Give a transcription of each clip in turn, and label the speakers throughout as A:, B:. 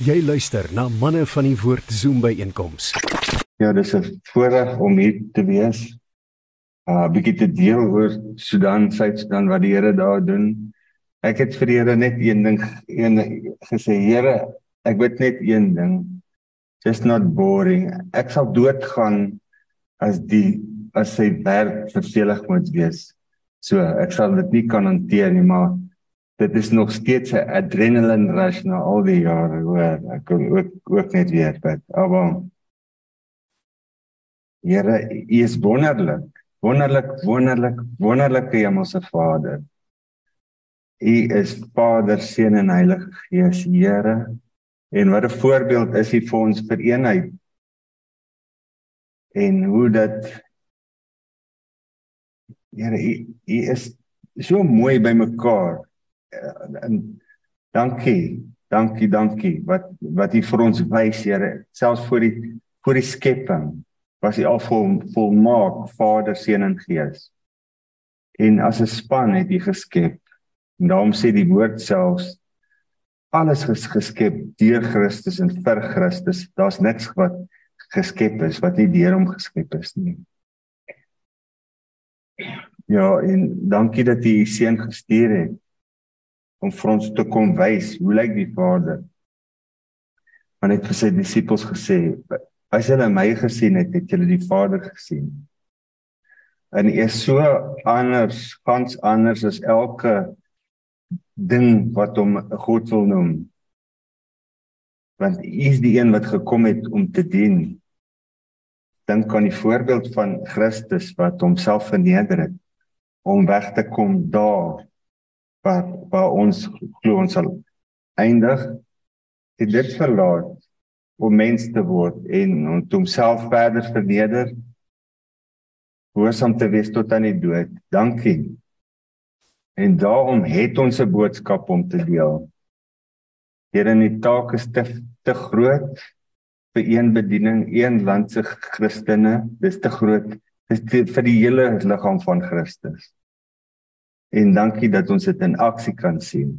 A: Jy luister na manne van die woord Zoom by einkoms.
B: Ja, dis 'n voorreg om hier te wees. Uh bietjie te deel oor Sudan, Suid-Sudan wat die Here daar doen. Ek het vir die Here net een ding een gesê, Here, ek weet net een ding. Just not boring. Ek sal doodgaan as die as sy werk vervelig moet wees. So, ek sal dit nie kan hanteer nie, maar dit is nog steeds 'n adrenaline rush na al die jare hoor. Ek kan ook ook net weer bid. Maar Here U is wonderlik. Wonderlik wonderlik wonderlike hemelse Vader. U is Vader Seun en Heilige Gees Here. En wat 'n voorbeeld is U vir ons vir eenheid en hoe dat Here U is so mooi by mekaar en dankie, dankie, dankie wat wat U vir ons wys, Here, selfs voor die voor die skepping was U al vol volmaak Vader, Seun en Gees. En as 'n span het U geskep. En daarom sê die woord selfs alles is geskep deur Christus en vir Christus. Daar's niks wat geskep is wat nie deur hom geskep is nie. Ja, en dankie dat U U seun gestuur het om vir ons te kom wys hoe lyk die Vader. Want hy het vir sy disippels gesê, as julle my gesien het, het julle die Vader gesien. En hy is so anders, gans anders as elke ding wat hom God wil noem. Want hy is die een wat gekom het om te dien. Dink aan die voorbeeld van Christus wat homself verneder het om weg te kom daar waar waar ons glo ons sal eindig het dit verlaat om mens te word en om homself verder verneder hoorsaam te wees tot aan die dood. Dankie. En daarom het ons 'n boodskap om te deel. Here die taak is te te groot vir een bediening een land se Christene. Dis te groot. Dis te, vir die hele liggaam van Christus En dankie dat ons dit in aksie kan sien.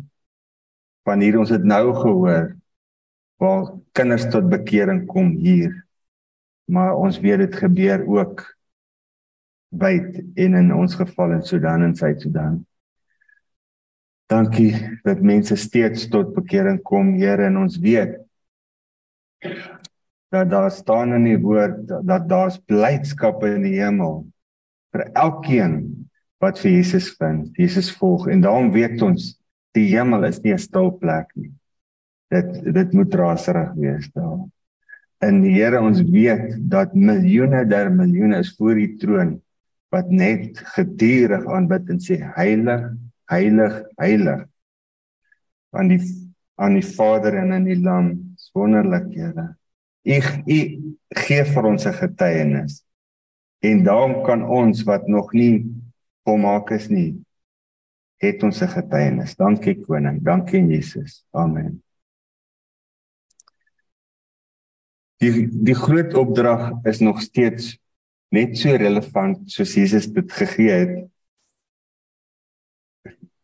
B: Wanneer ons dit nou gehoor waar kinders tot bekering kom hier. Maar ons weet dit gebeur ook wyd en in ons geval in Sudan en Suid-Sudan. Dankie dat mense steeds tot bekering kom, Here, en ons weet dat daar staan in die woord dat daar's blydskap in die hemel vir elkeen wat vir Jesus vind. Jesus volg en daarom weet ons die hemel is nie 'n stil plek nie. Dit dit moet raserig wees daar. In die Here ons weet dat miljoene der miljoene is voor die troon wat net gedurig aanbid en sê heilig, heilig, heilig. aan die aan die Vader en aan die Lam. Wonderlik, Here. U u gee vir ons 'n getuienis. En daarom kan ons wat nog nie volmaak is nie het ons 'n getuienis. Dankie koning, dankie Jesus. Amen. Die die groot opdrag is nog steeds net so relevant soos Jesus dit gegee het.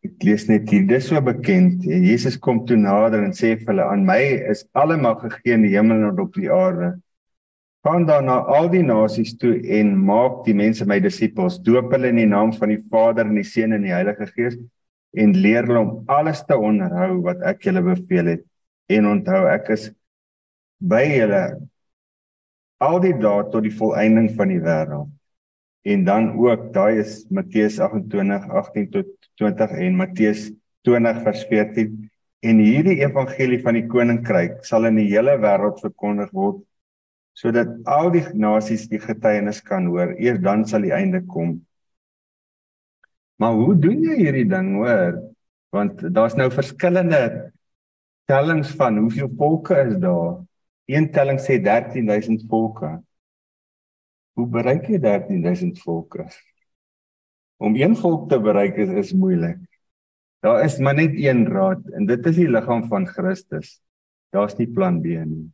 B: Ek lees net hier, dis so bekend. Jesus kom toe nader en sê vir hulle: "Aan my is alle mag gegee in die hemel en op die aarde." Gaan dan na al die nasies toe en maak die mense my disippels. Doop hulle in die naam van die Vader en die Seun en die Heilige Gees en leer hulle om alles te onderhou wat ek julle beveel het. En onthou ek is by julle al die dae tot die volëinding van die wêreld. En dan ook daai is Matteus 28 18 tot 20 en Matteus 20 vers 14 en hierdie evangelie van die koninkryk sal in die hele wêreld verkondig word sodat al die nasies die getuienis kan hoor. Eers dan sal die einde kom. Maar hoe doen jy hierdie ding, hoor? Want daar's nou verskillende tellings van hoeveel volke is daar. Een telling sê 13000 volke. Hoe bereik jy 13000 volke? Om een volk te bereik is, is moeilik. Daar is maar net een raad en dit is die liggaam van Christus. Daar's nie plan B nie.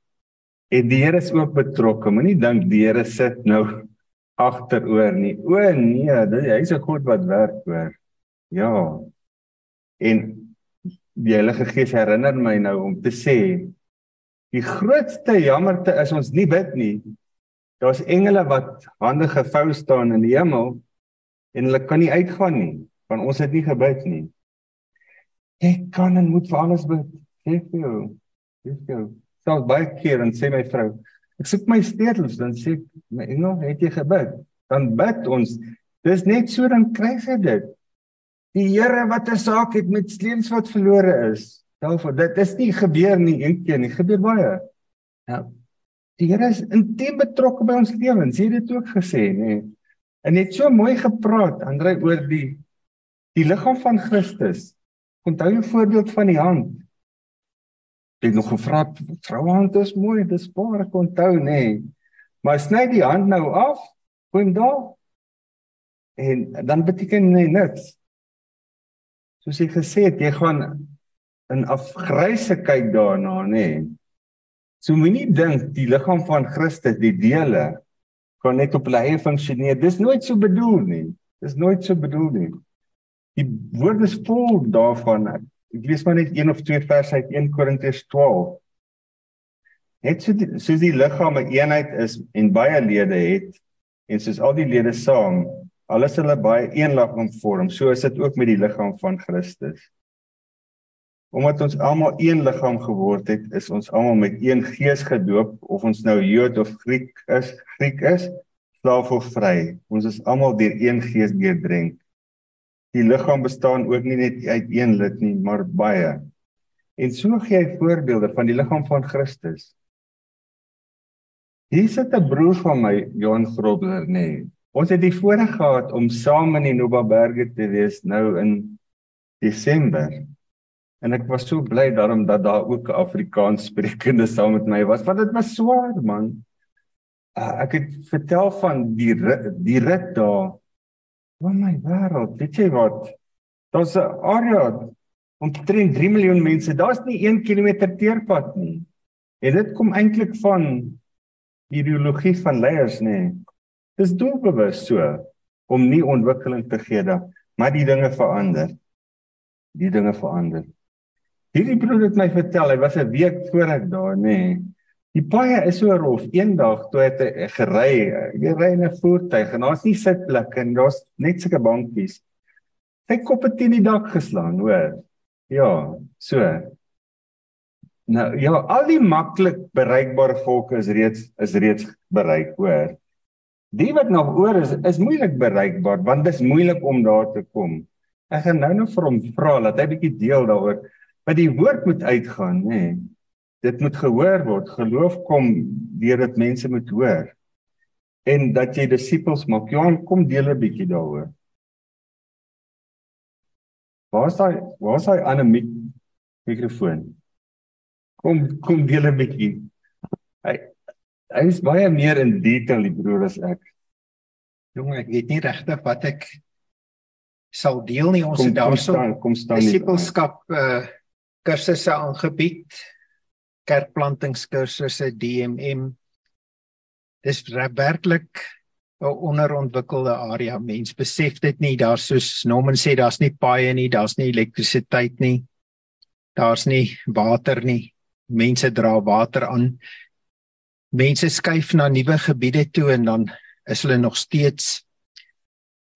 B: En die Here is ook betrokke. Moenie dink die Here sit nou agteroor nie. O nee, hy's 'n God wat werk hoor. Ja. En die Heilige Gees herinner my nou om te sê Die grootste jammerte is ons nie bid nie. Daar's engele wat hande gevou staan in die hemel en hulle kan nie uitgaan nie, want ons het nie gebid nie. Ek kan en moet vir alles bid. Ek vir jou. Ek vir jou. Selfs baie keer en sê my vrou, ek soek my sleutels dan sê ek, my engel, het jy gebid? Dan bid ons. Dis net so dan kry jy dit. Die Here wat 'n saak het met sleutels wat verlore is. Daarvoor dit is nie gebeur nie een keer nie, gebeur baie. Ja. Die Here is intiem betrokke by ons lewens. Jy het dit ook gesê, nê. En net so mooi gepraat, Andre oor die die liggaam van Christus. Onthou jy voorbeeld van die hand? Ek het nog gevra, vrouhand is mooi, dis baie ek onthou, nê. Maar sny die hand nou af, kom daar. En dan beteken nie niks. Soos ek gesê het, jy gaan in afgryse kyk daarna, nê. So moenie dink die liggaam van Christus, die dele kan net op hulle eie funksioneer. Dis nooit so bedoel nie. Dis nooit so bedoel nie. Die woord is vol daarvan. Lees maar net een of twee verse uit 1 Korintiërs 12. Net so die, soos die liggaam 'n eenheid is en baie lede het en soos al die lede saam alles hulle baie een liggaam vorm, so is dit ook met die liggaam van Christus. Omdat ons almal een liggaam geword het, is ons almal met een gees gedoop of ons nou Jood of Griek is, Griek is, slaaf of vry. Ons is almal deur een gees deurdrink. Die liggaam bestaan ook nie net uit een lid nie, maar baie. En so gee hy voorbeelde van die liggaam van Christus. Hier sit 'n broer van my, Johan Grobler, nê. Nee. Ons het die voorreg gehad om saam in die Nobaberge te wees nou in Desember. En ek was so bly daarom dat daar ook 'n Afrikaans sprekende saam met my was. Want dit was swaar, man. Uh, ek het vertel van die die rit daar. O my wêreld, weet jy wat? Daar's 'n area omtrent 3 miljoen mense. Daar's nie 1 km teerpad nie. En dit kom eintlik van ideologie van leiers, nê. Dis doelbewus so om nie ontwikkeling te gee daar, maar die dinge verander. Die dinge verander. Hierdie broer het my vertel, hy was 'n week voor ek daar, nê. Die paaie is so rof. Eendag toe het hy gery, hy ry in 'n voertuig en daar's nie sitplekke en daar's net sulke bankies. Sy kop het teen die dak geslaan, hoor. Ja, so. Nou ja, al die maklik bereikbare volke is reeds is reeds bereik, hoor. Die wat nog oor is, is moeilik bereikbaar want dit is moeilik om daar te kom. Ek gaan nou nog vir hom vra dat hy bietjie deel daaroor Maar die woord moet uitgaan, nê. Nee. Dit moet gehoor word. Geloof kom deur dit mense moet hoor. En dat jy disippels maak. Johan, kom deel 'n bietjie daaroor. Waar is daai waar is daai ander mik mikrofoon? Kom kom deel 'n bietjie. Hy hy is baie meer in detail die broer as ek.
C: Jong, ek weet nie regtig wat ek sal deel nie. Ons kom, het daarso kom staan, kom staan disipelskap uh kursusse aangebied kerkplantingskursusse DMM dis werklik 'n onderontwikkelde area. Mens besef dit nie. Daar's soos Norman sê daar's nie paaie nie daar's nie elektrisiteit nie. Daar's nie water nie. Mense dra water aan. Mense skuif na nuwe gebiede toe en dan is hulle nog steeds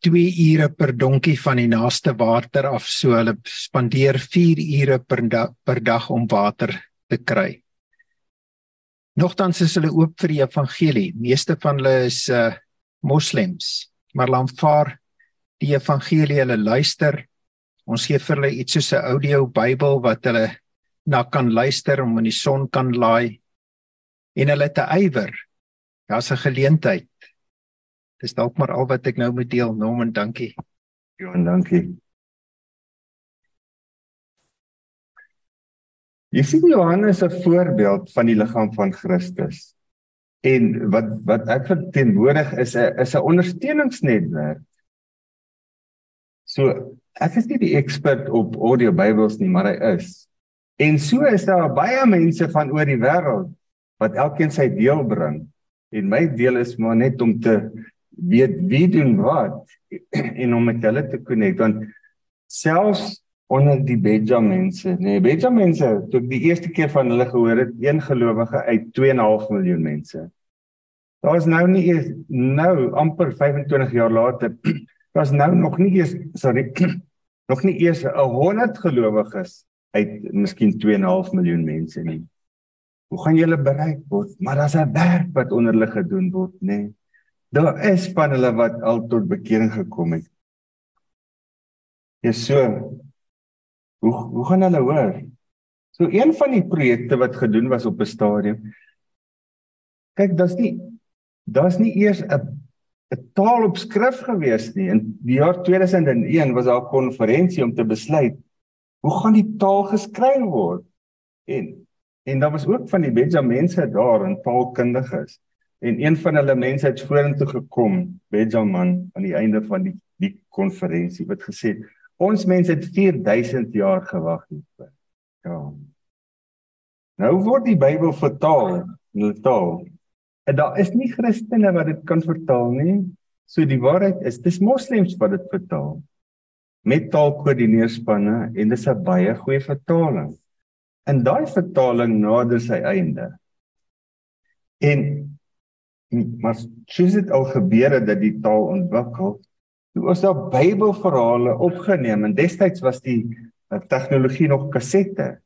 C: 2 ure per donkie van die naaste water af. So hulle spandeer 4 ure per dag per dag om water te kry. Nogtans is hulle oop vir die evangelie. Meeste van hulle is uh moslems, maar hulle aanvaar die evangelie, hulle luister. Ons gee vir hulle iets soos 'n audio Bybel wat hulle na kan luister om in die son kan laai en hulle te ywer. Daar's 'n geleentheid Dis dalk maar al wat ek nou moet deel. Norman, dankie.
B: Johan, dankie. Jy sien Johannes 'n voorbeeld van die liggaam van Christus. En wat wat ek verteenwoordig is 'n is 'n ondersteuningsnetwerk. So, ek is nie die ekspert op audio Bybels nie, maar hy is. En so is daar baie mense van oor die wêreld wat elkeen sy deel bring. En my deel is maar net om te weet wie doen wat en om met hulle te connect want selfs onder die Benjaminse, nee, Benjaminse, toe ek die eerste keer van hulle gehoor het, een gelowige uit 2.5 miljoen mense. Daar is nou nie eers nou amper 25 jaar later, daar's nou nog nie eers sorry, nog nie eers 100 gelowiges uit miskien 2.5 miljoen mense nie. Hoe gaan julle bereik word? Maar daar's 'n werk wat onder hulle gedoen word, nê. Nee. Daar is van hulle wat al tot bekering gekom het. Ja so. Hoe hoe gaan hulle hoor? So een van die projekte wat gedoen was op 'n stadium. Kyk, daar's nie daar's nie eers 'n 'n taal op skrif gewees nie. In die jaar 2001 was daar 'n konferensie om te besluit hoe gaan die taal geskryf word? En en daar was ook van die Benjaminse daar en taalkundiges. En een van hulle mense het vorentoe gekom, Benjamin aan die einde van die die konferensie wat gesê het ons mense het 4000 jaar gewag hiervoor. Ja. Nou word die Bybel vertaal in hulle taal. En daar is nie Christene wat dit kan vertaal nie. So die waarheid is dis moslems wat dit vertaal met taalkoördineerspanne en dis 'n baie goeie vertaling. En daai vertaling nader sy einde. En maar soos dit al gebeur het dat die taal ontwikkel, toe was daar Bybelverhale opgeneem en destyds was die uh, tegnologie nog kassette.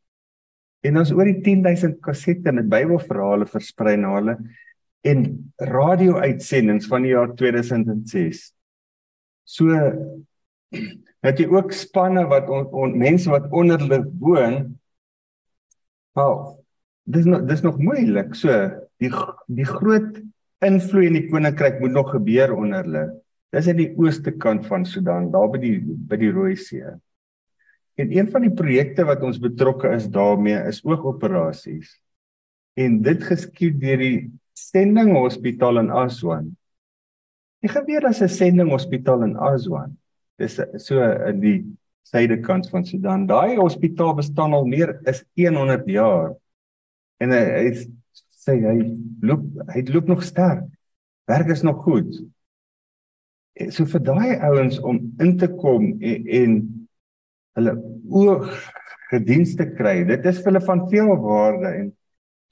B: En ons oor die 10000 kassette met Bybelverhale versprei na hulle en radio-uitsendings van die jaar 2006. So het jy ook spanne wat on, on, mense wat onder hulle woon. Wel, dis nog dis nog moeilik. So die die groot invloed in die koninkryk moet nog gebeur onder hulle. Dis aan die ooste kant van Sudan, daar by die by die Rooi See. En een van die projekte wat ons betrokke is daarmee is oogoperasies. En dit geskied deur die Sending Hospitaal in Aswan. Die gebeur as 'n sending hospitaal in Aswan. Dis so in die suidekant van Sudan. Daai hospitaal bestaan al meer as 100 jaar. En hy, hy sê hy loop hy loop nog sterk. Werk is nog goed. So vir daai ouens om in te kom en, en hulle oog gedienste kry. Dit is vir hulle van veel waarde en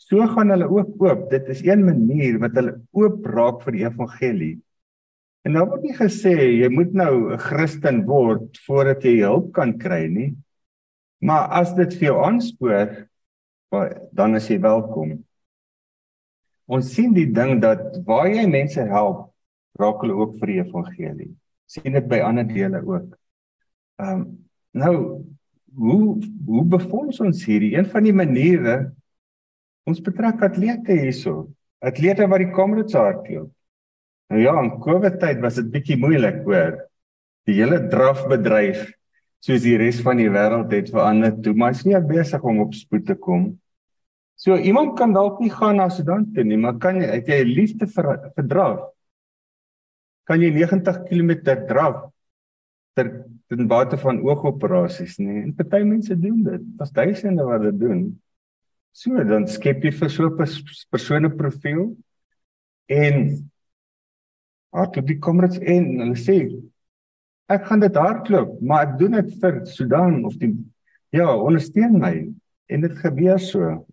B: so gaan hulle ook oop. Dit is een manier wat hulle oop raak vir die evangelie. En nou word nie gesê jy moet nou 'n Christen word voordat jy hulp kan kry nie. Maar as dit vir jou aanspoor, dan is jy welkom. Ons sien die ding dat waar jy mense help, raak hulle ook vir die evangelie. Sien dit by ander dele ook. Ehm um, nou hoe hoe befonds ons hierdie een van die maniere ons betrek atlete hierso. Atlete wat die Comrades hardloop. Nou ja, in Covid tyd was dit bietjie moeilik, hoor. Die hele drafbedryf soos die res van die wêreld het verander toe, maar is nie besig om op spoed te kom. So iemand kan dalk nie gaan na Sudan toe nie, maar kan jy het jy liefde vir vir draf? Kan jy 90 km draf ter ten bate van oogoperasies, nê? En party mense doen dit. Daar's duisende wat dit doen. So dan skep jy vir so 'n persoonlike profiel en hardloop die Comrades en hulle sê ek gaan dit hardloop, maar ek doen dit vir Sudan of die ja, ondersteun my en dit gebeur so.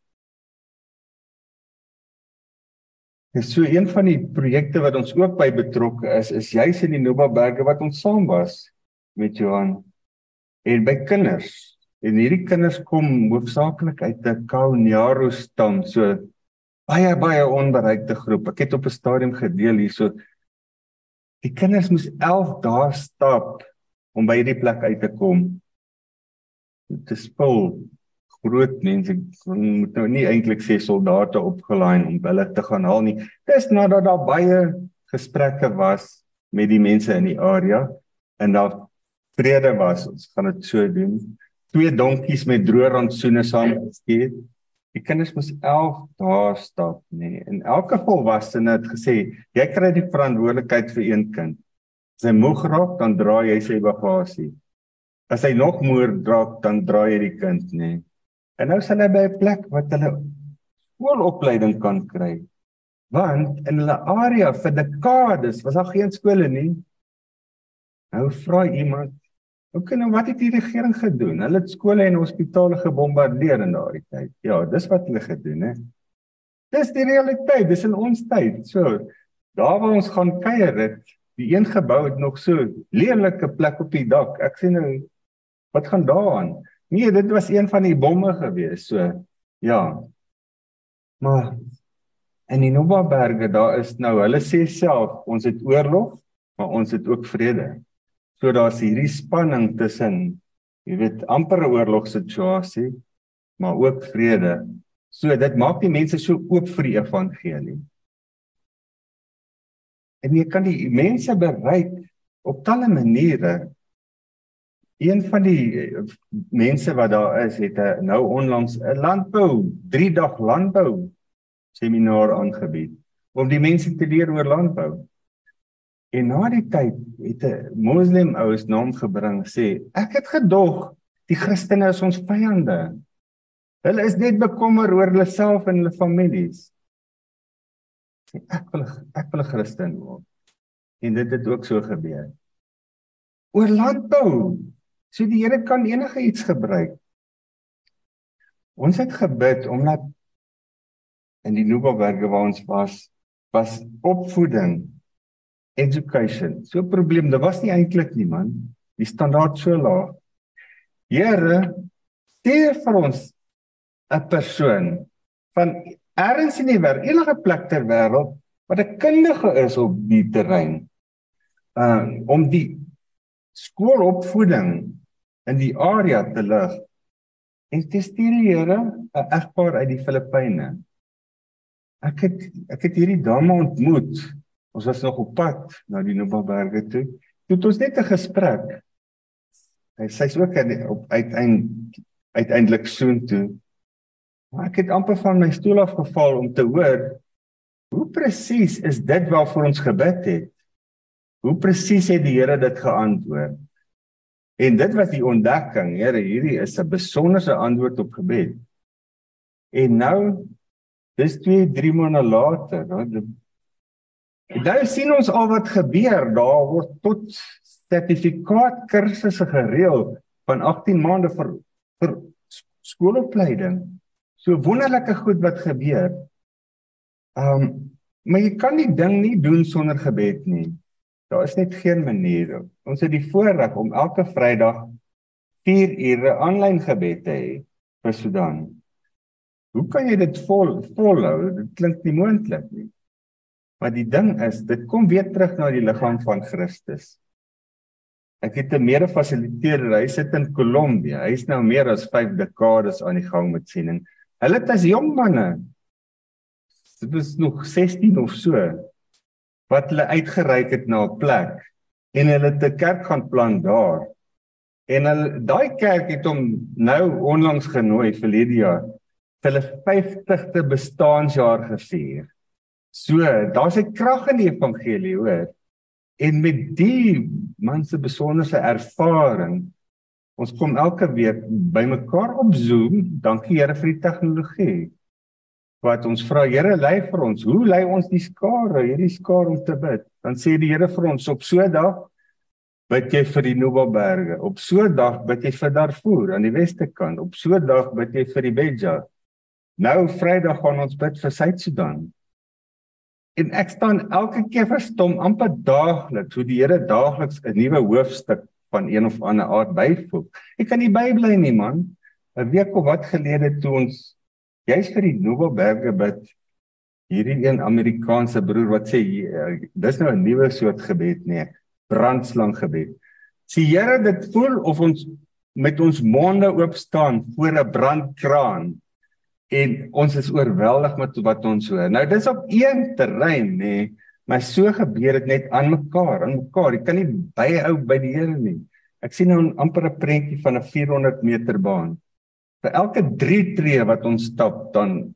B: Dis so een van die projekte wat ons ook by betrokke is, is juis in die Nobaberge wat ons saam was met Johan en by kinders. En hierdie kinders kom hoofsaaklik uit 'n Kaunjaro stam, so baie baie onbereikte groep. Ek het op 'n stadium gedeel hierso Die kinders moes 11 dae stap om by hierdie plek uit te kom. Dit is vol groot mense moet nou nie eintlik sê soldate opgelaai om hulle te gaan haal nie. Dis nadat daar baie gesprekke was met die mense in die area en daar vrede was. Ons gaan dit so doen. Twee donkies met droë rantsoene saam gestuur. Die kinders moes 11 dae stap. Nee. En elke volwassene het gesê, jy kry die verantwoordelikheid vir een kind. As hy moeg raak, dan dra jy sy bagasie. As hy nog moer raak, dan dra jy die kind. Nee. En nou sal hy by 'n plek wat hulle skoolopleiding kan kry. Want in hulle area vir dekades was daar geen skole nie. Nou vra iemand, Ook nou wat het die regering gedoen? Hulle het skole en hospitale gebombardeer in daardie tyd. Ja, dis wat hulle gedoen het. Dis die realiteit, dis in ons tyd. So, daar waar ons gaan kuier het, die een gebou het nog so lelike plek op die dak. Ek sê nou wat gaan daaraan? Nee, dit was een van die bomme gewees. So, ja. Maar in die Nobaberge daar is nou, hulle sê self, ons het oorlog, maar ons het ook vrede. So daar's hierdie spanning tussen jy weet amper 'n oorlogssituasie, maar ook vrede. So dit maak die mense so oop vir die evangelie. En jy kan die mense bereik op talle maniere. Een van die mense wat daar is, het 'n nou onlangs 'n landbou, 3 dag landbou seminar aangebied om die mense te leer oor landbou. En na die tyd het 'n moslim oues naam gebring sê ek het gedog die Christene is ons vyande. Hulle is net bekommer oor hulle self en hulle families. Sê ek wil ek wil 'n Christen word. En dit het ook so gebeur. Oor landbou. So die Here kan enige iets gebruik. Ons het gebid omdat in die Nubaberge waar ons was was opvoeding education. So 'n probleem, dit was nie eintlik nie man. Die standaard so laag. Here, stuur vir ons 'n persoon van ergens in die wêreld, enige plek ter wêreld wat 'n kundige is op die terrein. Um om die skoolopvoeding in die area te lig. En te stuur die Here 'n egpaar uit die Filippyne. Ek het ek het hierdie dame ontmoet. Ons was nog op pad na die Nobaberge toe. Toe het ons net 'n gesprek. Hy sê's ook op uiteind uiteindelik soen toe. Maar ek het amper van my stoel af geval om te hoor hoe presies is dit waarvoor ons gebid het. Hoe presies het die Here dit geantwoord? En dit was die ontdekking, Here, hierdie is 'n besonderse antwoord op gebed. En nou Dis 2 3 maande later, nou nou sien ons al wat gebeur. Daar word tot sertifikaat kursusse gereël van 18 maande vir vir skoolopleiding. So wonderlike goed wat gebeur. Um maar jy kan die ding nie doen sonder gebed nie. Daar is net geen manier. Ons het die voorreg om elke Vrydag 4 ure aanlyn gebed te hê vir Sudan. Hoe kan jy dit vol volhou? Dit klink nie moontlik nie. Maar die ding is, dit kom weer terug na die liggaam van Christus. Ek het 'n mede fasiliteerder, hy sit in Kolombia. Hy's nou meer as 5 dekades aan die gang met siening. Hulle het as jong manne dit was nog 16 of so wat hulle uitgereik het na 'n plek en hulle 'n kerk gaan plant daar. En hulle daai kerk het hom nou onlangs genooi vir hierdie jaar hulle 50ste bestaanjaar gevier. So, daar's 'n krag in die evangelie, hoor. En met die man se besonderse ervaring, ons kom elke week bymekaar op Zoom. Dankie Here vir die tegnologie. Wat ons vra, Here, lei vir ons. Hoe lei ons die skare, hierdie skare om te bid? Dan sê die Here vir ons op so 'n dag bid jy vir die Nobaberge. Op so 'n dag bid jy vir Darfur aan die weste kant. Op so 'n dag bid jy vir die Beja. Nou Vrydag gaan ons bid vir Suid-Sudan. En ek staan elke keer verstom amper daagliks hoe die Here daagliks 'n nuwe hoofstuk van een of ander aard byvoeg. Ek kan nie bybly nie man. 'n Week of wat gelede toe ons jy's vir die Nobelberge bid. Hierdie een Amerikaanse broer wat sê dis nou 'n nuwe soort gebed nee, brandslang gebed. Sê Here dit voel of ons met ons monde oop staan voor 'n brandkraan en ons is oorweldig met wat ons hoor. Nou dis op een terrein nê, nee, maar so gebeur dit net aan mekaar, aan mekaar. Jy kan nie byhou by die Here nie. Ek sien nou amper 'n prentjie van 'n 400 meter baan. Vir elke 3 tree wat ons stap, dan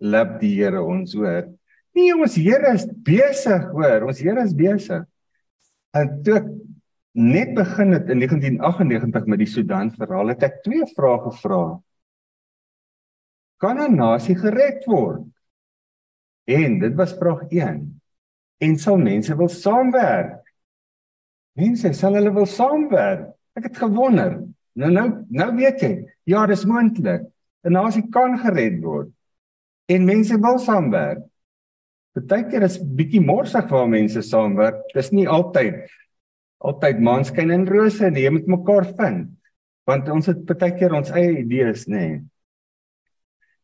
B: lap die Here ons hoor. Nee, ons Here is besig, hoor. Ons Here is besig. En toe ek net begin het in 1998 met die Sudan verhaal, het ek twee vrae gevra kan 'n nasie gered word? En dit was vraag 1. En sal mense wil saamwerk? Mense sal hulle wil saamwerk. Ek het gewonder. Nou nou nou weet jy, ja, dis moontlik. 'n Nasie kan gered word. En mense wil saamwerk. Partykeer is bietjie morsig waar mense saamwerk. Dis nie altyd altyd maanskyn en rose nie. Jy moet mekaar vind. Want ons het partykeer ons eie idees, nê. Nee.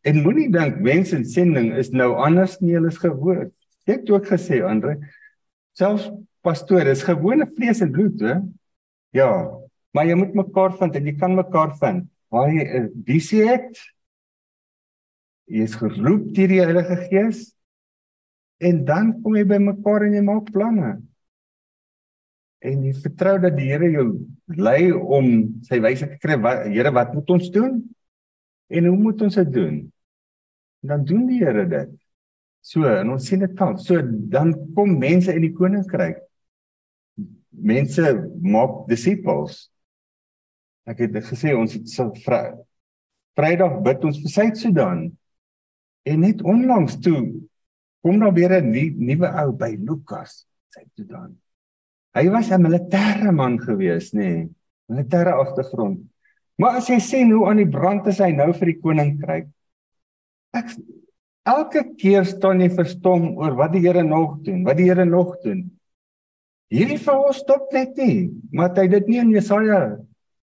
B: En moenie dink mense in sending is nou anders nie, hulle is gewoond. Jy het ook gesê Andre, selfs pastoor is gewone vlees en bloed, hè? Ja, maar jy moet mekaar vind en jy kan mekaar vind. Waar jy 'n visie het, jy is geroep deur die Heilige Gees en dan kom jy by mekaar en jy maak planne. En jy vertrou dat die Here jou lei om sy wysheid te kry. Wat Here, wat moet ons doen? En hoe moet ons dit doen? En dan doen die Here dit. So, en ons sien dit kan. So dan kom mense in die koninkryk. Mense maak disippels. Ek het gesê ons het so Vrydag bid ons vir Suid-Sudan. En net onlangs toe kom daar weer 'n nuwe ou by Lukas, Suid-Sudan. Hy was 'n militêre man gewees, nê? Nee, militêre agtergrond. Maar as jy sien hoe aan die brand is hy nou vir die koninkryk. Ek elke keer staan jy verstom oor wat die Here nog doen, wat die Here nog doen. Hierdie verhaal stop net nie, maar hy het dit nie in Jesaja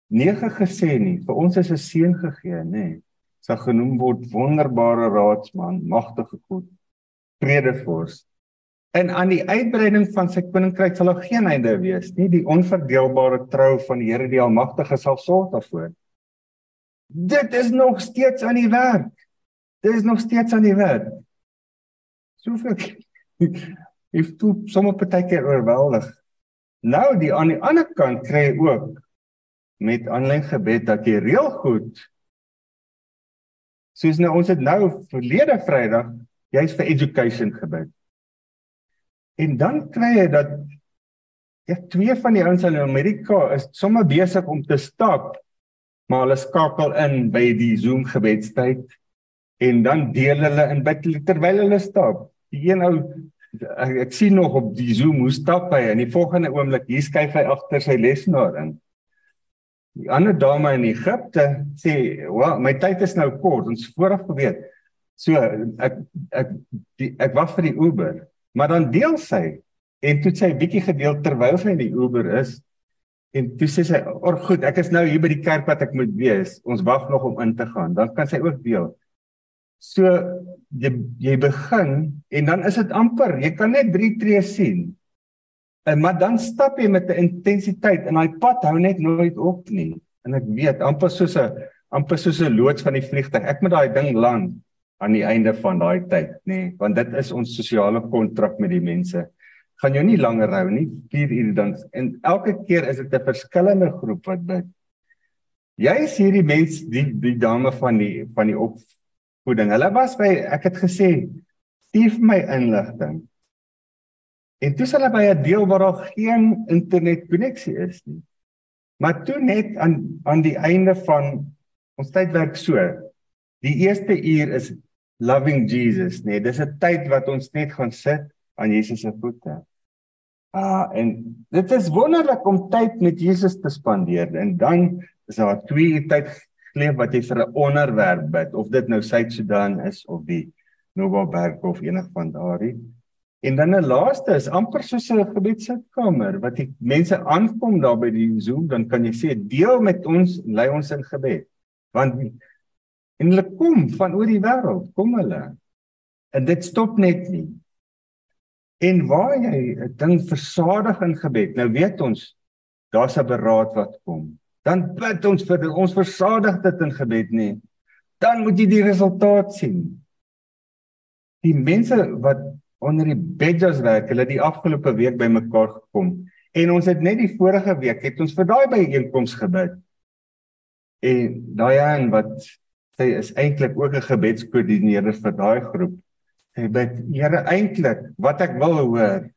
B: 9 gesê nie. Vir ons is 'n seën gegee, nê? Sy genoem word wonderbare raadsman, magtige God, vredevors. En aan die uitbreiding van sy koninkryk sal daar geen einde wees nie. Die onverdeelbare trou van die Here die Almagtige sal sorg daarvoor. Dit is nog steeds aan die werk. Dit is nog steeds aan die werk. Soveel if toe sommer partykeer oorweldig. Nou die aan die ander kant kry jy ook met aanlyn gebed dat jy reël goed. Soos nou ons het nou verlede Vrydag jy's vir education gebid. En dan kry jy dat ja twee van die ouens in Amerika is sommer besig om te stap maar hulle skakel in by die Zoom gebedstyd en dan deel hulle in bid terwyl hulle stap. Die een ou ek, ek sien nog op die Zoom hoe stap hy en die volgende oomblik hier skuif hy agter sy lesenaar in. Die ander dame in Egipte sê, "Wel, my tyd is nou kort, ons vooraf geweet." So ek ek die, ek wag vir die Uber Maar dan deel sy en toe sy 'n bietjie gedeel terwyl sy in die Uber is en toe sê sy, "Or goed, ek is nou hier by die kerk wat ek moet wees. Ons wag nog om in te gaan." Dan kan sy ook deel. So jy jy begin en dan is dit amper, jy kan net 3 tree sien. En maar dan stap jy met 'n intensiteit en daai pad hou net nooit op nie. En ek weet amper soos 'n amper soos 'n loods van die vliegtuig. Ek moet daai ding land aan die einde van daai tyd, nê, nee, want dit is ons sosiale kontrak met die mense. Gaan jou nie langer hou nie, 4 ure dan en elke keer is dit 'n verskillende groep wat bid. Jy is hierdie mens, die die dame van die van die opvoeding. Hulle was by ek het gesê, "Stuur my inligting." En dis hulle by 'n deel waar daar geen internet koneksie is nie. Maar toe net aan aan die einde van ons tydwerk so. Die eerste uur is loving Jesus, nee, dis 'n tyd wat ons net gaan sit aan Jesus se voete. Ah, en dit is wonderlik om tyd met Jesus te spandeer en dan is daar twee uur tyd geleef wat jy vir 'n onderwerp bid of dit nou Suid-Sudan is of die Novaberg of enig van daardie. En dan 'n laaste is amper soos 'n gebedsitkamer wat die mense aankom daar by die Zoom dan kan jy sê deel met ons lei ons in gebed. Want En hulle kom van oor die wêreld, kom hulle. En dit stop net nie. En waar jy 'n ding versadig in gebed, nou weet ons daar's 'n beraad wat kom. Dan bid ons vir dit, ons versadig dit in gebed nie. Dan moet jy die resultaat sien. Die mense wat onder die bedjas werk, hulle het die afgelope week bymekaar gekom en ons het net die vorige week het ons vir daai byeenkoms gebid. En daai een wat sy is eintlik ook 'n gebedskoördineerder vir daai groep. Sy bid, Here, eintlik wat ek wil hoor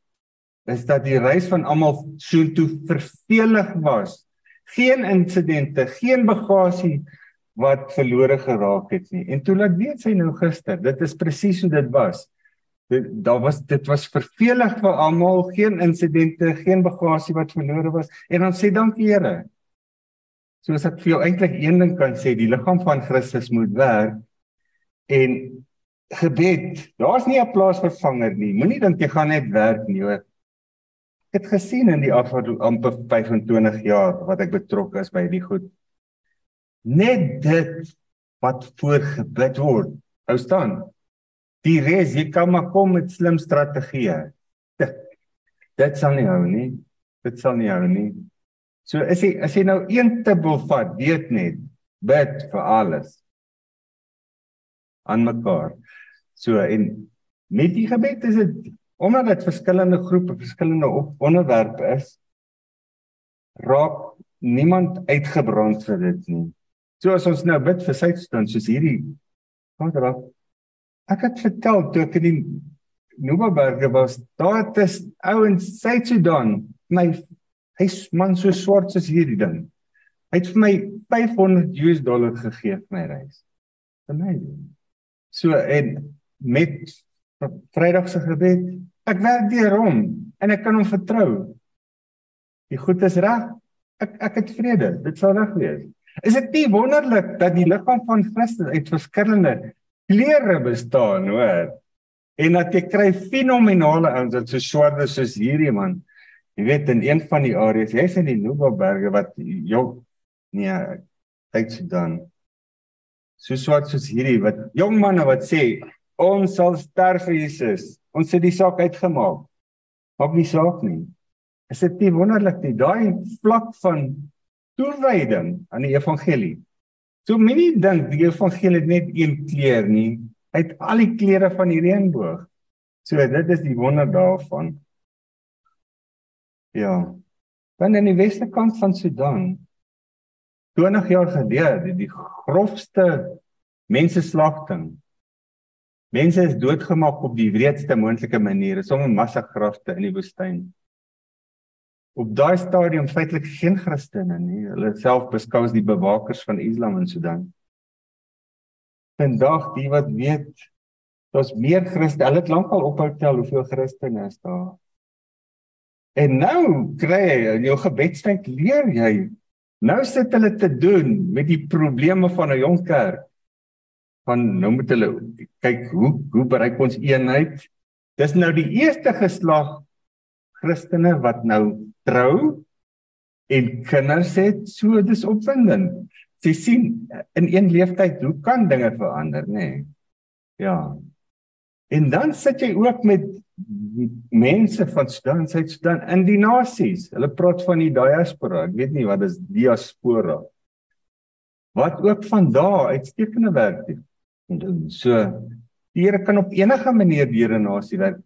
B: is dat die reis van almal so toe vervelig was. Geen insidente, geen bagasie wat verlore geraak het nie. En toe laat weet sy nou gister, dit is presies hoe dit was. Dit daar was dit was vervelig vir almal, geen insidente, geen bagasie wat verlore was en dan sê dankie Here. Soos ek vir jou eintlik een ding kan sê, die liggaam van Christus moet werk en gebed, daar's nie 'n plaasvervanger nie. Moenie dink jy gaan net werk nie, hoor. Ek het gesien in die afgelope amper 25 jaar wat ek betrokke is by die goed. Net dit wat voor gebid word. Hou staan. Die res, jy kan maar kom met slim strategieë. Dit, dit sal nie hou nie. Dit sal nie hou nie. So is jy as jy nou een tibbel vat, weet net bid vir alles aan mekaar. So en met die gebed is dit omdat dit verskillende groepe, verskillende onderwerpe is, raak niemand uitgebrand vir dit nie. So as ons nou bid vir Suid-Sudan soos hierdie Vader, ek het vertel toe ek in die Nobaberge was, daar het 'n ou in Suid-Sudan, my hy's man so swart soos hierdie ding. Hy het vir my 500 US dollar gegee vir my reis. Amazing. So en met Vrydag se gebed, ek werk deur hom en ek kan hom vertrou. Die goed is reg. Ek ek het vrede. Dit sal reg wees. Is dit nie wonderlik dat die liggaam van Christus uit verskillende kleure bestaan, hoor? En dat jy kry fenominale ouens wat so is soos hierdie man. Jy weet in een van die areas, jy's in die Nobaberge wat jong nee, tyd se dan. So swart soos hierdie wat jong manne wat sê ons sal sterf vir Jesus. Ons het die saak uitgemaak. Maak nie saak nie. Is dit nie wonderlik nie? Daai vlak van toewyding aan die evangelie. So minie dink die evangelie het net een kleur nie. Hy het al die kleure van die reënboog. So dit is die wonder daarvan. Ja. Dan in die weste kant van Sudan 20 jaar gelede die grofste menseslagting Mense is doodgemaak op die wreedste moontlike maniere, sommige massagrafte in die woestyn. Op daai stadium feitelik geen Christene nie. Hulle self beskou as die bewakers van Islam in Sudan. Vandag die wat weet, daar's meer Christene. Hulle het lankal ophou tel hoeveel Christene is daar. En nou kry jy in jou gebedstyd leer jy. Nou sit hulle te doen met die probleme van 'n jong kerk van nou moet hulle kyk hoe hoe bereik ons eenheid. Dis nou die eerste geslag Christene wat nou trou en kinders het. So dis opwindend. Jy sien in een leeftyd hoe kan dinge verander, nê? Nee? Ja. En dan sit jy ook met mense van Sudan, Suid-Sudan in die nasies. Hulle praat van die diaspora. Ek weet nie wat is diaspora. Wat ook van daar uitstekende werk doen. So die Here kan op enige manier deur 'n nasie werk.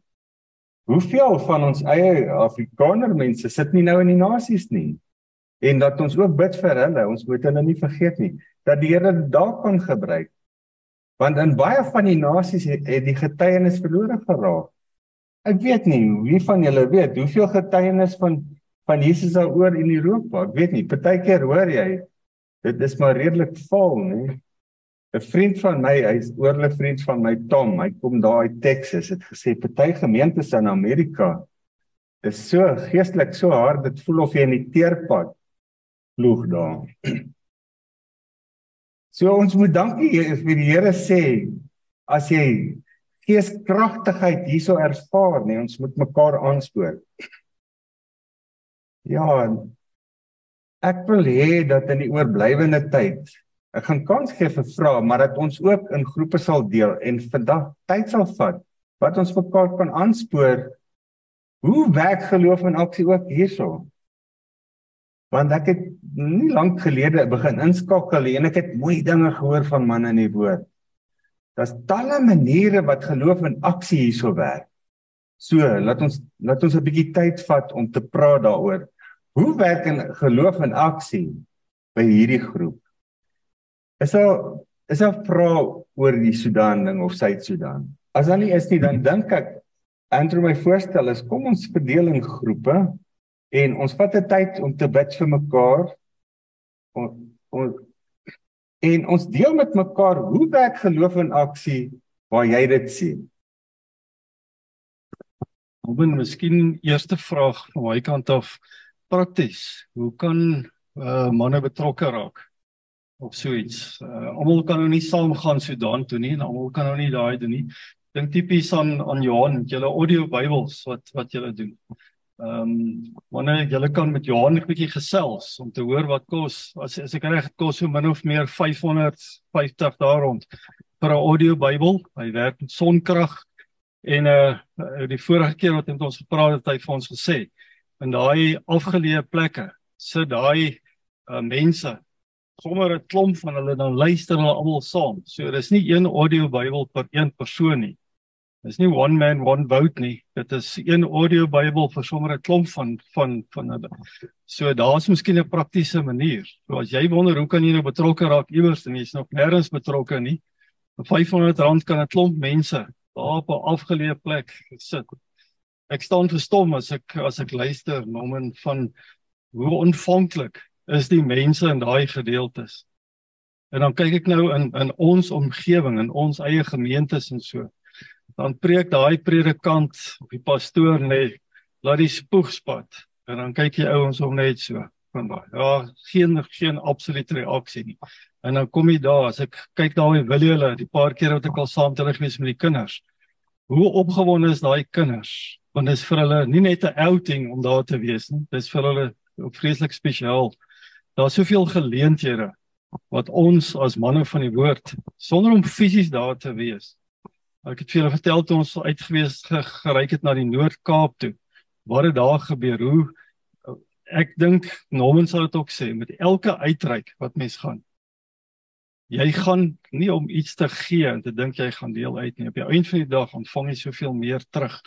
B: Hoeveel van ons eie Afrikaner mense sit nie nou in die nasies nie? En dat ons ook bid vir hulle, ons moet hulle nie vergeet nie, dat die Here daar kan gebruik. Want in baie van die nasies het, het die getuienis verlore geraak. Ek weet nie wie van julle weet hoeveel getuienis van van Jesus daaroor in Europa. Ek weet nie, partykeer hoor jy dit is maar redelik vol, nie? 'n vriend van my, hy's oorle vriend van my Tom. Hy kom daar uit Texas. Het gesê party gemeentes in Amerika is so geestelik so hard, dit voel of jy in die teerpad ploeg daar. So ons moet dankie vir die Here sê as jy geeskragtigheid hierso ervaar, nee, ons moet mekaar aanspoor. Ja, ek wil hê dat in die oorblywende tyd Ek gaan kans gee vir vrae, maar dat ons ook in groepe sal deel en vandag tyd sal vat wat ons mekaar kan aanspoor. Hoe werk geloof en aksie ook hierso? Want ek het nie lank gelede begin inskakel en ek het mooi dinge gehoor van manne in die woord. Daar's talle maniere wat geloof en aksie hierso werk. So, laat ons laat ons 'n bietjie tyd vat om te praat daaroor. Hoe werk in geloof en aksie by hierdie groep? Is daar is daar vra oor die Sudan ding of Suid-Sudan? As dan nie is nie, dan dink ek Andrew my voorstel is kom ons verdeel in groepe en ons vat 'n tyd om te bid vir mekaar. Ons ons en ons deel met mekaar hoe werk geloof in aksie waar jy dit sien.
D: Open miskien eerste vraag van my kant af prakties. Hoe kan uh manne betrokke raak of so iets. Uh almal kan nou nie saamgaan Sudan toe nie en almal kan nou nie daai doen nie. Dink tipies aan aan Johan met julle audio Bybels wat wat julle doen. Ehm um, wanneer julle kan met Johan 'n bietjie gesels om te hoor wat kos as as ek reg kos so min of meer 550 daar rond vir 'n audio Bybel. Hy werk met sonkrag en uh die vorige keer wat hy met ons gepraat het, het hy vir ons gesê in daai afgeleë plekke sit daai uh, mense sommer 'n klomp van hulle dan luister hulle almal saam. So dis nie een audio Bybel per een persoon nie. Dis nie one man one vote nie. Dit is een audio Bybel vir sommer 'n klomp van van van hulle. So daar's miskien 'n praktiese manier. So as jy wonder hoe kan jy nou betrokke raak iewers en jy's nog nêrens betrokke nie. Vir R500 kan 'n klomp mense daar op 'n afgeleë plek sit. Ek staan verstom as ek as ek luister nomen van hoe ontvanklik is die mense in daai gedeeltes. En dan kyk ek nou in in ons omgewing en ons eie gemeentes en so. Dan preek daai predikant of die pastoor net laat die spoeg spat en dan kyk jy ouens om net so van daai. Ja, geen geen absolute reaksie nie. En dan kom jy daar as ek kyk daai wil hulle die paar keer wat ek al saam terug gewees met die kinders. Hoe opgewonde is daai kinders? Want dit is vir hulle nie net 'n outing om daar te wees nie. Dit is vir hulle vreeslik spesiaal daar's soveel geleenthede wat ons as manne van die woord sonder om fisies daar te wees. Ek het vir julle vertel toe ons uitgewees geryk het na die Noord-Kaap toe. Wat het daar gebeur? Hoe ek dink Norman sal dit ook sê met elke uitreik wat mens gaan. Jy gaan nie om iets te gee en te dink jy gaan deel uit nie. Op die einde van die dag ontvang jy soveel meer terug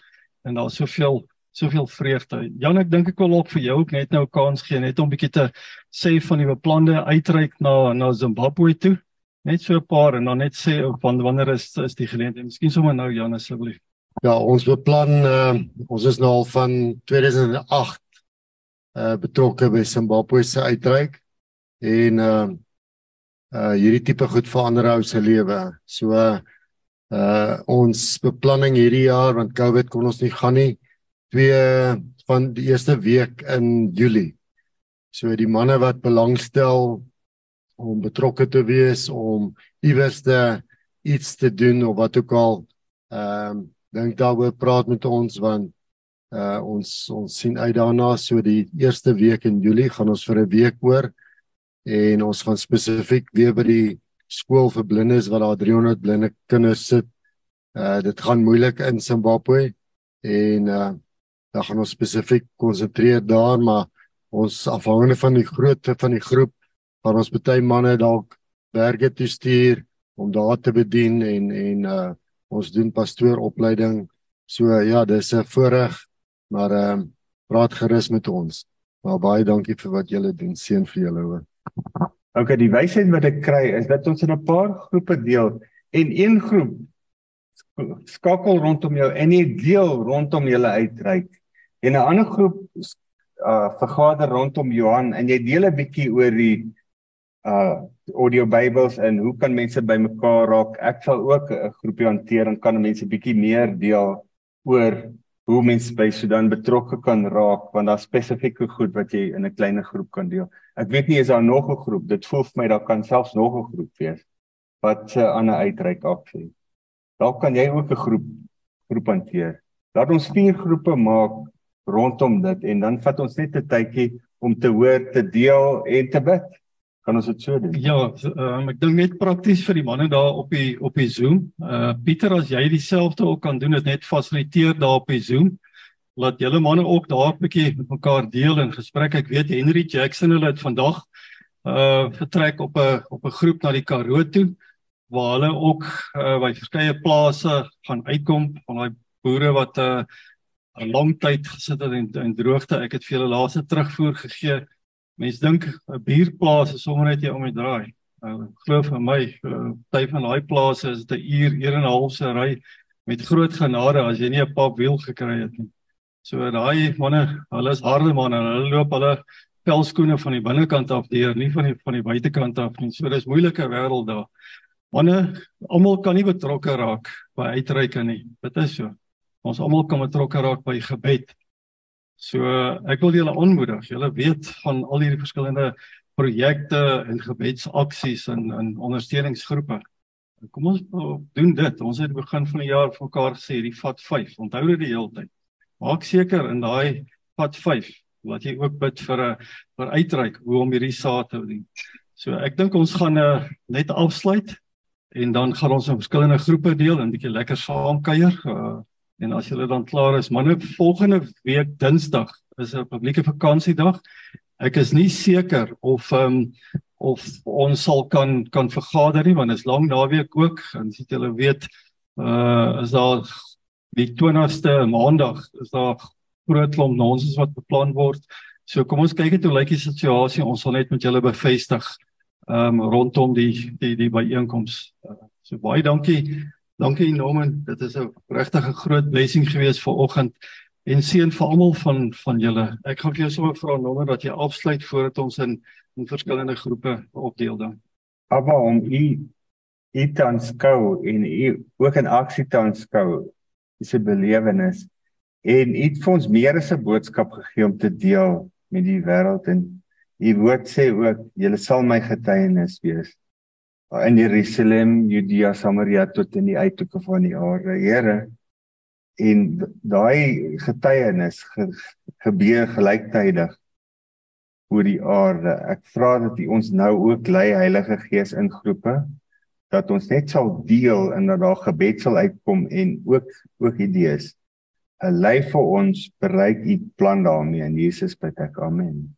D: en daar's soveel soveel vreugde. Jan, ek dink ek wil ook vir jou ook net nou 'n kans gee net om bietjie te sê van die beplande uitreik na na Zimbabwe toe. Net so 'n paar en dan net sê van wanneer is is die geleentheid? Miskien sommer nou Jan asseblief.
E: Ja, ons beplan uh, ons is nou al van 2008 uh betrokke by Zimbabwe se uitreik en uh uh hierdie tipe goed verander ou se lewe. So uh ons beplanning hierdie jaar want COVID kon ons nie gaan nie twee van die eerste week in Julie. So die manne wat belangstel om betrokke te wees om iewers te iets te doen of wat ook al ehm um, dink daaroor praat met ons want uh ons ons sien uit daarna so die eerste week in Julie gaan ons vir 'n week oor en ons gaan spesifiek weer by die skool vir blindes wat daar 300 blinde kinders sit. Uh dit gaan moeilik in Zimbabwe en uh dan gaan ons spesifiek konsentreer daar maar ons afhangende van die grootte van die groep gaan ons baie manne dalk werke toe stuur om daar te bedien en en uh ons doen pastooropleiding. So ja dis 'n voorreg maar ehm uh, praat gerus met ons. Maar baie dankie vir wat julle doen. Seën vir julle hoor.
B: OK die wysheid wat ek kry is dat ons in 'n paar groepe deel en een groep skakel rondom jou en jy deel rondom julle uitreik en 'n ander groep uh vergader rondom Johan en jy deel 'n bietjie oor die uh audio Bybels en hoe kan mense bymekaar raak? Ek sal ook 'n groepie hanteer en kan mense bietjie meer deel oor hoe mense by Sudan betrokke kan raak want daar's spesifieke goed wat jy in 'n kleiner groep kan deel. Ek weet nie is daar nog 'n groep. Dit voel vir my daar kan selfs nog 'n groep wees wat 'n uh, ander uitreik afsê. Dalk kan jy ook 'n groep groep hanteer. Laat ons vier groepe maak rondom dit en dan vat ons net 'n tydjie om te hoor, te deel en te bid. Kan ons dit so doen?
D: Ja, um, ek dink net prakties vir die manne daar op die op die Zoom. Uh Pieter, as jy dieselfde ook kan doen, dit net fasiliteer daar op die Zoom. Laat julle manne ook daar 'n bietjie met mekaar deel en gesprek. Ek weet Henry Jackson hulle het vandag uh vertrek op 'n op 'n groep na die Karoo toe waar hulle ook uh by verskeie plase gaan uitkom van daai boere wat uh 'n lang tyd gesit het in, in droogte. Ek het vir hulle laaste terugvoer gegee. Mense dink 'n bierplaas is sommer net jy om die draai. Nou glo vir my, party uh, van daai plase is dit 'n uur, uur en 'n half se ry met groot genade as jy nie 'n pap wiel gekry het nie. So daai manne, hulle is harde manne. Hulle loop hulle pelskoene van die binnekant af deur, nie van die van die buitekant af nie. So dis moeilike wêreld daar. Manne, almal kan nie betrokke raak by uitreike nie. Dit is so ons almal kan betrokke raak by gebed. So ek wil julle aanmoedig. Julle weet van al hierdie verskillende projekte en gebedsaksies en in ondersteuningsgroepe. Kom ons doen dit. Ons het begin van die jaar vir mekaar gesê die vat 5. Onthou dit die hele tyd. Maak seker in daai vat 5 wat jy ook bid vir 'n vir uitreik hoe om hierdie saad te doen. So ek dink ons gaan uh, net afsluit en dan gaan ons in verskillende groepe deel en 'n bietjie lekker saam kuier. Uh, en as julle dan klaar is, manne, volgende week Dinsdag is 'n publieke vakansiedag. Ek is nie seker of ehm um, of ons sal kan kan vergader nie want dit is lang naweek ook en as julle weet uh is daar die 20ste maandag is daar groot klomp nonsens wat beplan word. So kom ons kyk net hoe lyk die situasie. Ons sal net met julle bevestig ehm um, rondom die die die byeenkoms. Uh, so baie dankie. Dankie Norman. Dit is 'n regtig 'n groot blessing gewees vir oggend en seën vir almal van van julle. Ek gaan vir jou sommer vra nommer dat jy afsluit voordat ons in in verskillende groepe opdeel dan.
B: Abba om u u te aanskou en u ook in aksie te aanskou is 'n belewenis en u het vir ons meer as 'n boodskap gegee om te deel met die wêreld en u woord sê ook julle sal my getuienis wees in Jerusalem, Judea, Samaria tot in die uithoeke van die aarde. Here, en daai getuienis ge, gebeur gelyktydig oor die aarde. Ek vra dat U ons nou ook lei Heilige Gees in groepe dat ons net sal deel en dat daar gebed sal uitkom en ook ook idees. 'n Lei vir ons bereik U plan daarmee in Jesus bid ek. Amen.